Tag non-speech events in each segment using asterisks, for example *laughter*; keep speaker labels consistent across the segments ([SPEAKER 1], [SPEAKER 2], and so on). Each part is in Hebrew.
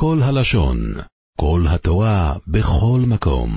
[SPEAKER 1] כל הלשון, כל התורה, בכל מקום.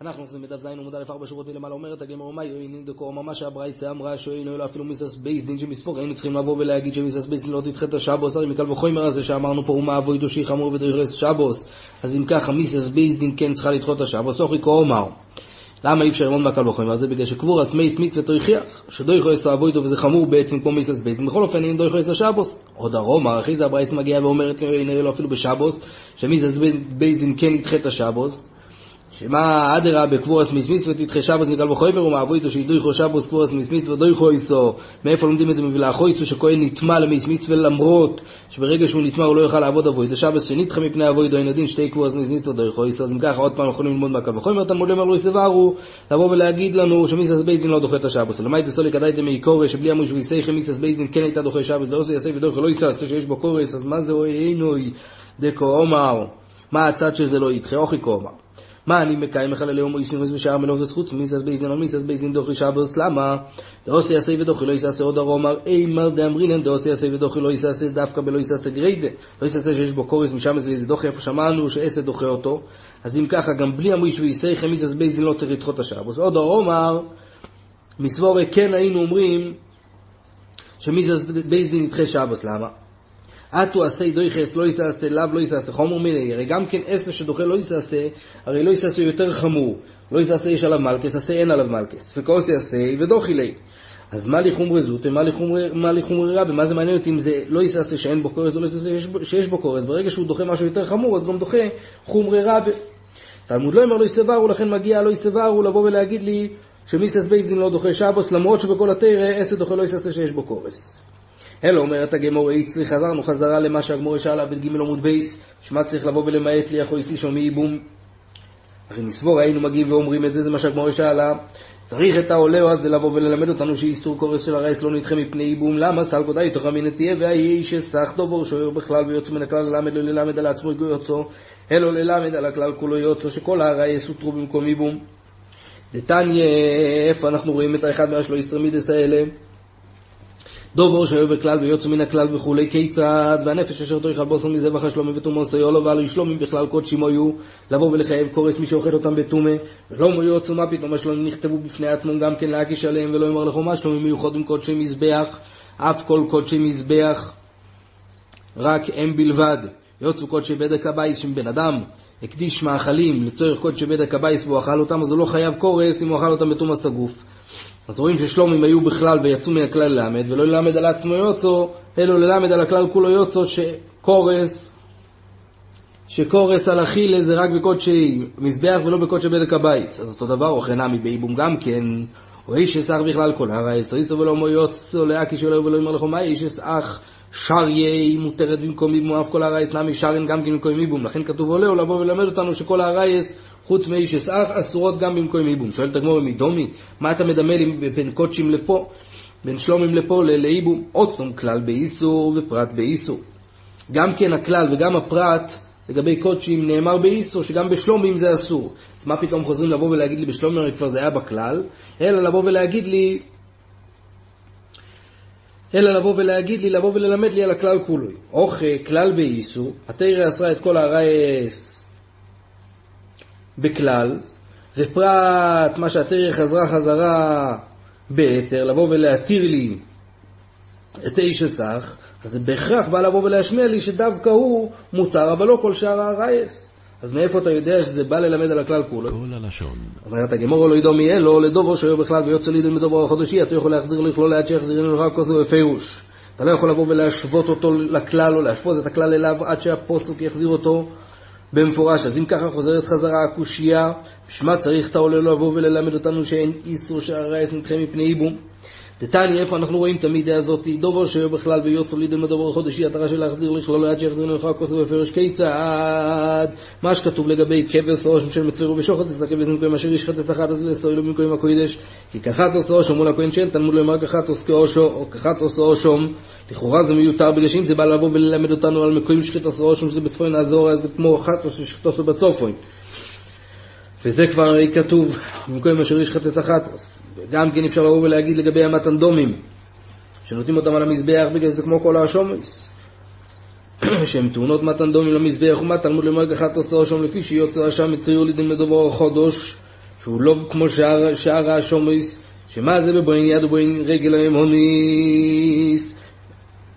[SPEAKER 2] אנחנו אוחזים בדף ז עמוד א' ארבע שורות מלמעלה אומרת הגמרא מה יועינין דקו ממש הברייסה אמרה שאינו אלא אפילו מיסס בייסדין שמספור היינו צריכים לבוא ולהגיד שמיסס בייסדין לא תדחה את השבוס הרי מקל וחומר הזה שאמרנו פה ומה אבוי דושי חמור ודרך שבוס? אז אם ככה מיסס בייסדין כן צריכה לדחות את השבוס אוכי כה למה אי אפשר ללמוד מהקל וחומר הזה? בגלל שקבור הסמייס מצווה תוכיח שדוי יכולס תאבוידו וזה חמור בעצם כמו מיסס בייסדין בכל אופן אין דוי יכולס השבוס עוד הרומא אחי זה הברייסה מגיעה ואומרת נראה לו אפילו בשבוס שמיסס בייסדין כן ידחה את השבוס שמה אדרבה קבורס מסמיס ותתחה שבוס נקל וחויבר ומעבו איתו שידויכו שבוס קבורס מסמיס ודויכו איסו. מאיפה לומדים את זה? מבלעכו איסו שכהן נטמע למסמיס ולמרות שברגע שהוא נטמע הוא לא יוכל לעבוד אבוי זה שבוס שנדחה מפני אבוי דו ינדין שתי קבורס מסמיס ודויכו איסו. אז אם ככה עוד פעם יכולים ללמוד מהקל וחויבר תלמוד למר לא יסברו לבוא ולהגיד לנו שמיסס בייזדין לא דוחה את השבוס. למעט אסתולי כדאיתם מעיקורי שבלי עמוש ויסייכם מיסס בייזדין כן הייתה דוחה שבוס. לא עושה יסי ודויכו לא יסס שיש בו קורס אז מה זה אוי עינוי דקו אומר מה הצד שזה לא ידחה? אוכי כה אומר מה אני מקיים אחד הלאום איש נרמז בשער מלוך וזכות מיסס בייזנין או מיסס בייזנין דוחי שבוס? למה? דאוסי יעשה ודוחי לא יסעשה עוד הרומר אימר דאמרינן דאוסי יעשה ודוחי לא יסעשה דווקא בלא יסעשה גריידה לא יסעשה שיש בו קורס משם זה דוחי איפה שמענו שעשה דוחה אותו. אז אם ככה גם בלי המויש ויסייכם מיסס בייזנין לא צריך לדחות את השבוס? עוד הרומר מסבורי כן היינו אומרים שמיסס בייזנין ידחה שבוס. למה? אטו עשה דויכס לא יסעשה לאו לא יסעשה חומר מיני הרי גם כן עשר שדוחה לא יסעשה הרי לא יסעשה יותר חמור. לא יסעשה יש עליו מלכס עשה אין עליו מלכס. וכוס יעשה ודוחי לי אז מה לי חומרי זוטה מה לי חומרי רבי מה זה מעניין אותי אם זה לא יסעשה שאין בו קורס או לא יסעשה שיש בו קורס ברגע שהוא דוחה משהו יותר חמור אז גם דוחה חומרי רבי תלמוד לא אומר לא יסברו לכן מגיע לא יסברו לבוא ולהגיד לי שמיסס בייזין לא דוחה שבוס למרות שבכל התרא עשר דוחה לא יסעשה שיש בו קורס אלא אומרת הגמור איצרי, חזרנו חזרה למה שהגמור שאלה בג' עמוד בייס, שמה צריך לבוא ולמעט לי יכול איסי שומי ייבום. הרי נסבור היינו מגיעים ואומרים את זה, זה מה שהגמור שאלה. צריך את העולה אז לבוא וללמד אותנו שאיסור קורס של הרייס לא נדחה מפני ייבום. למה? סל קודאי תוך והיהיה איש אסך דובור שוער בכלל ויוצא מן הכלל ללמד לא ללמד על עצמו יוצאו, אלא ללמד על הכלל כולו יוצאו, שכל הרייס הותרו במקום ייבום. דתניא, איפה אנחנו רואים את האחד מהשלו ישרמידס האלה? דובור שהיו בכלל ויוצא מן הכלל וכולי, כיצד, והנפש אשר תויכל בוסר מזבח ותומו סיולו, ועלו שלומים בכלל קודשים היו, לבוא ולחייב קורס מי שאוכל אותם בתומה, ולא מו יוצאו מה פתאום? השלומים נכתבו בפני עצמם גם כן להקיש עליהם, ולא יאמר לכו מה? שלומים מיוחדים קודשי מזבח, אף כל קודשי מזבח, רק הם בלבד, יוצאו קודשי בדק הבייס שם בן אדם, הקדיש מאכלים לצורך קודשי בדק הבייס והוא אכל אותם, אז הוא לא חייב קורס אם הוא אכל אותם בתום הסגוף. אז רואים ששלומים היו בכלל ויצאו מן הכלל ללמד, ולא ללמד על עצמו יוצו, אלא ללמד על הכלל כולו יוצו, שקורס, שקורס על אכילה זה רק בקודשי מזבח ולא בקודשי בדק הבייס. אז אותו דבר, או חינמי באיבום גם כן, או איש אסך בכלל כל הרי אסריסו ולא מו יוצו לאקי שלו ולא יאמר לכו מה איש אסך שריה מותרת במקום איבום, אף כל הרייס נמי שרן גם כן במקום איבום. לכן כתוב עולה, הוא לבוא ולמד אותנו שכל הרייס חוץ מאיש אסך אסורות גם במקום איבום. שואלת הגמור מדומי, מה אתה מדמה לי בין קודשים לפה, בין שלומים לפה לאיבום? אוסום כלל באיסור ופרט באיסור. גם כן הכלל וגם הפרט לגבי קודשים נאמר באיסור שגם בשלומים זה אסור. אז מה פתאום חוזרים לבוא ולהגיד לי בשלומים הרי כבר זה היה בכלל, אלא לבוא ולהגיד לי אלא לבוא ולהגיד לי, לבוא וללמד לי על הכלל כולו. אוכל, כלל באיסור, התרא אסרה את כל הרייס בכלל, ופרט מה שהתרא חזרה חזרה בהיתר, לבוא ולהתיר לי את איש הסך, אז זה בהכרח בא לבוא ולהשמיע לי שדווקא הוא מותר, אבל לא כל שאר הרייס. אז מאיפה אתה יודע שזה בא ללמד על הכלל כולו?
[SPEAKER 1] כל הלשון.
[SPEAKER 2] אומרת הגמור לא ידעו מי אלו, לדובו שהיו בכלל ויוצא לידן בדובו החודשי, אתה יכול להחזיר לכלול ליד שיחזירנו לך כוסו בפירוש. אתה לא יכול לבוא ולהשוות אותו לכלל, או להשוות את הכלל אליו עד שהפוסק יחזיר אותו במפורש. אז אם ככה חוזרת חזרה הקושייה, בשמה צריך את העולה לבוא וללמד אותנו שאין איסור שהרייס נדחה מפני איבום. דתני, איפה אנחנו רואים את המידה הזאת? דובר שהיו בכלל ויוצא לידי מדבר החודשי, התרה של להחזיר לכלול עד שיחזירנו לך כוסו בפרש כיצד? מה שכתוב לגבי כבש ראש של מצווה ושוחט, אז הכבש במקום אשר ישחט אסחת אז ולסוילו במקום הקודש, כי כחתוס ראשו מול הכהן שאין, תלמוד לומר כחתוס כאושו, או כחתוס ראשום, לכאורה זה מיותר בגלל שאם זה בא לבוא וללמד אותנו על מקום שחיטוס ראשום שזה בצפון האזור, אז זה כמו חתוס ששחיטוסו בצופון. וזה כבר כתוב, במקום אשר ישחט אסחתוס. וגם כן אפשר לבוא ולהגיד לגבי המתנדומים, שנותנים אותם על המזבח בגלל זה כמו כל השומס. *clears throat* שהן טעונות מתן דומים למזבח ומה תלמוד למרג אחת עשרה שם לפי שיוצא השם מצריו לידים לדובר החודש שהוא לא כמו שאר, שאר השומריס שמה זה בבוין יד ובוין רגל האמוניס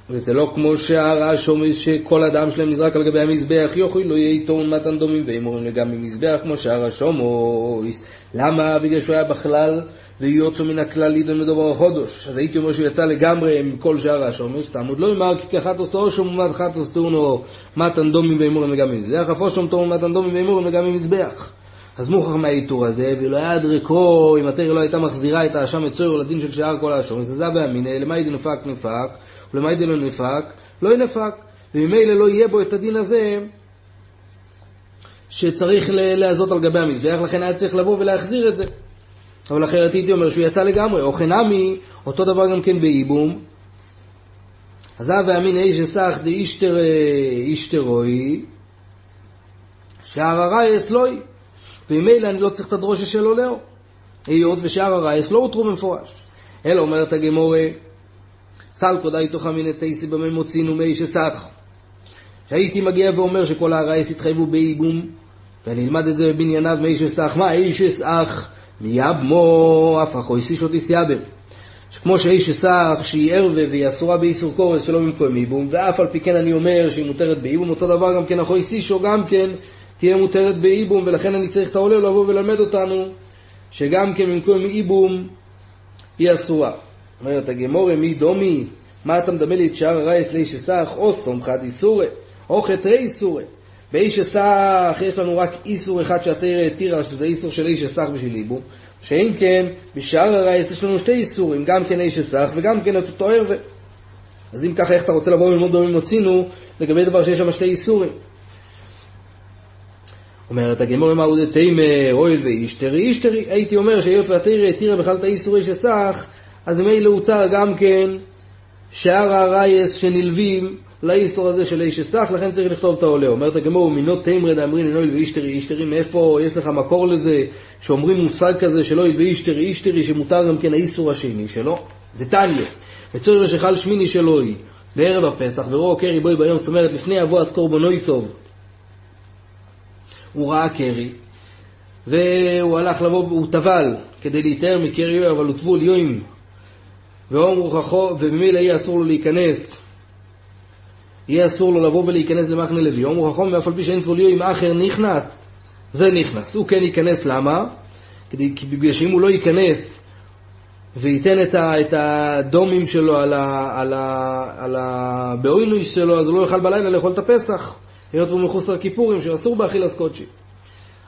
[SPEAKER 2] וזה לא כמו שאר השומריס שכל אדם שלהם נזרק על גבי המזבח יוכי לא יהיה טעון מתן דומים והם אומרים לגמרי מזבח כמו שאר השומריס למה? בגלל שהוא היה בכלל ויוצא מן הכלל לידון מדובר החודש. אז הייתי אומר שהוא יצא לגמרי מכל שאר השומש, תעמוד לא אמר כי כחת עושו שום ומד חת עשתונו מתן דומים ואמורים וגם במזבח, אף שום תום מתן דומים ואמורים וגם במזבח. אז מוכרח מהאיתור הזה, ולא היה דרקו, אם התרא לא הייתה מחזירה את האשם מצויר לדין של שאר כל האשום, אז זה והמיניה, למאי דנפק נפק, ולמאי דלא נפק, לא ינפק. וממילא לא יהיה בו את הדין הזה שצריך להזות על גבי המזבח, לכן היה צריך לבוא ולהחזיר את זה. אבל אחרת הייתי אומר שהוא יצא לגמרי, או חינמי, אותו דבר גם כן בייבום. אז אב ואמין איש אסך דאישתר אישתרוי, שער הרייס לוי, וממילא אני לא צריך את הדרושה שלו לאו. היות ושער הרייס לא הותרו במפורש. אלא אומרת הגמורה, סלקו די תוך את תייסי בממוצין ומי שסך. שהייתי מגיע ואומר שכל הרייס התחייבו בייבום, ואני אלמד את זה בבנייניו מי שסך. מה איש אסך? מיאבמו אף החויסיש אותי סייבם. שכמו שהאיש אסך שהיא ערווה והיא אסורה באיסור קורס שלא במקום איבום, ואף על פי כן אני אומר שהיא מותרת באיבום, אותו דבר גם כן החויסישו גם כן תהיה מותרת באיבום, ולכן אני צריך את העולה לבוא וללמד אותנו שגם כן במקום איבום היא אסורה. אומרת הגמורה מי דומי, מה אתה מדמה לי את שאר הרייס לאיש אסך, או חד איסורי, או חטרי איסורי. באיש אסך יש לנו רק איסור אחד שהתרא התירה, שזה איסור של איש אסך בשביל איבום, שאם כן, בשאר הרייס יש לנו שתי איסורים, גם כן איש אסך וגם כן את אותו ערווה. אז אם ככה, איך אתה רוצה לבוא וללמוד דומים הוצינו לגבי דבר שיש שם שתי איסורים? אומרת הגמור אמר הוא דתימר, אוהל ואישתרי, אישתרי, הייתי אומר שהיות והתרא התירה בכלל את האיסור איש אסך, אז ממילא הותר גם כן שאר הרייס שנלווים לאיסור הזה של איש אסך, לכן צריך לכתוב את העולה. אומרת הגמור, מינות תמרי דאמרין אינוי ואישתרי אישתרי, מאיפה יש לך מקור לזה, שאומרים מושג כזה של אוי ואישתרי אישתרי, שמותר גם כן האיסור השני שלו? דתניא, וצורך שחל שמיני של אוי, בערב הפסח, ורואו קרי בוי ביום, זאת אומרת, לפני אבוא אז קורבנוי סוב, הוא ראה קרי, והוא הלך לבוא, הוא טבל כדי להיטהר מקרי, אבל הוא טבול יוים, חכו, וממילא יהיה אסור לו להיכנס יהיה אסור לו לבוא ולהיכנס למחנה לוי. אומרו חכום ואף על פי שאין טבוליו אם אחר נכנס, זה נכנס. הוא כן ייכנס, למה? כדי, בגלל שאם הוא לא ייכנס וייתן את, ה, את הדומים שלו על ה, על ה, על הבאוינויש שלו, אז הוא לא יוכל בלילה לאכול את הפסח, היות והוא מחוסר כיפורים, שאסור באכילס קודשי.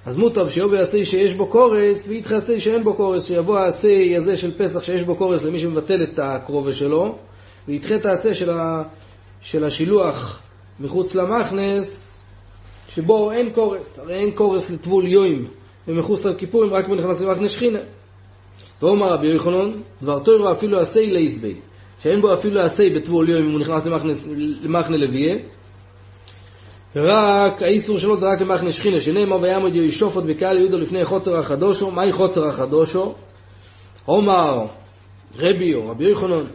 [SPEAKER 2] אז מוטב שיבוא העשה שיש בו קורס, ויתחה עשה שאין בו קורס, שיבוא העשה הזה של פסח שיש בו קורס למי שמבטל את הקרובה שלו, וידחה את העשה של ה... של השילוח מחוץ למכנס, שבו אין קורס, הרי אין קורס לטבול יוים ומחוץ לכיפורים רק בנכנס למכנס שכינה. ואומר רבי יוחנן, דבר תוירו אפילו עשי לייסבי, שאין בו אפילו עשי בטבול יוים אם הוא נכנס למכנה לוויה, רק האיסור שלו זה רק למכנה שכינה, שנאמר ויעמוד יהיו שופט בקהל יהודו לפני חוצר החדושו, מהי חוצר החדושו? אומר רבי או רבי יוחנן,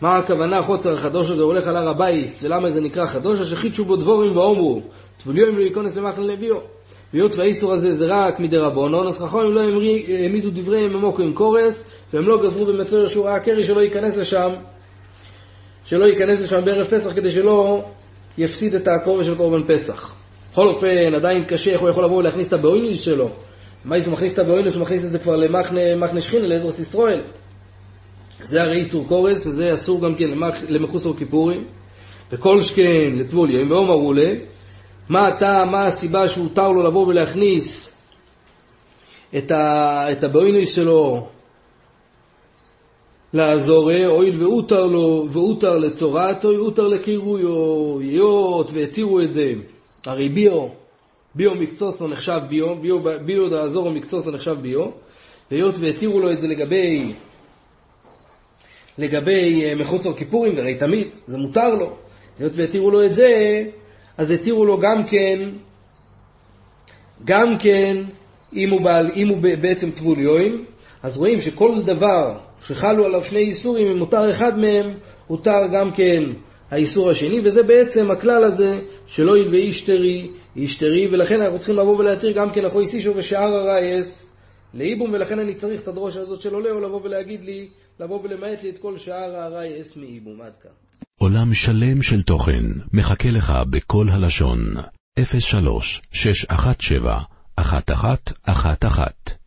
[SPEAKER 2] מה הכוונה חוצר החדוש הזה הולך על הר הבייס, ולמה זה נקרא חדוש? שחידשו בו דבורים ואומרו, טבוליו אם לא ייכנס למחנה לביאו. והיות והאיסור הזה זה רק מדי רבונון, אז חכמים לא העמידו דבריהם עמוק עם קורס, והם לא גזרו במצויר שהוא ראה קרי שלא ייכנס לשם, שלא ייכנס לשם בערב פסח כדי שלא יפסיד את הקורבן של קורבן פסח. בכל אופן, עדיין קשה איך הוא יכול לבוא ולהכניס את הבאוינוס שלו. מה הוא מכניס את הבאוינוס? הוא מכניס את זה כבר למחנה שכינה, לעזרוס ישראל. זה הרי איסור קורס, וזה אסור גם כן למחוסר כיפורים, וכל שכן לטבול יום, ואומרו לה, מה הטעם, מה הסיבה שהותר לו לבוא ולהכניס את, ה, את הבוינוס שלו לעזור, הואיל והותר לו, והותר לצורתו, הותר לקירויו, היות והתירו את זה, הרי ביו, ביו מקצוסו נחשב ביו, ביו, ביו דעזורו מקצוסו נחשב ביו, והיות והתירו לו את זה לגבי לגבי אה, מחוץ לכיפורים, הרי תמיד, זה מותר לו. היות והתירו לו את זה, אז התירו לו גם כן, גם כן, אם הוא, בעל, אם הוא בעצם טבול יוין, אז רואים שכל דבר שחלו עליו שני איסורים, אם מותר אחד מהם, הותר גם כן האיסור השני, וזה בעצם הכלל הזה שלא ילווה אישתרי, אישתרי, ולכן אנחנו צריכים לבוא ולהתיר גם כן אחוי סישו ושאר הרייס לאיבום, ולכן אני צריך את הדרוש הזאת של עולה, או לבוא ולהגיד לי, לבוא ולמעט לי את כל שאר הרייס מאיבום. עד כאן.
[SPEAKER 1] עולם שלם של תוכן מחכה לך בכל הלשון, 03 617 1111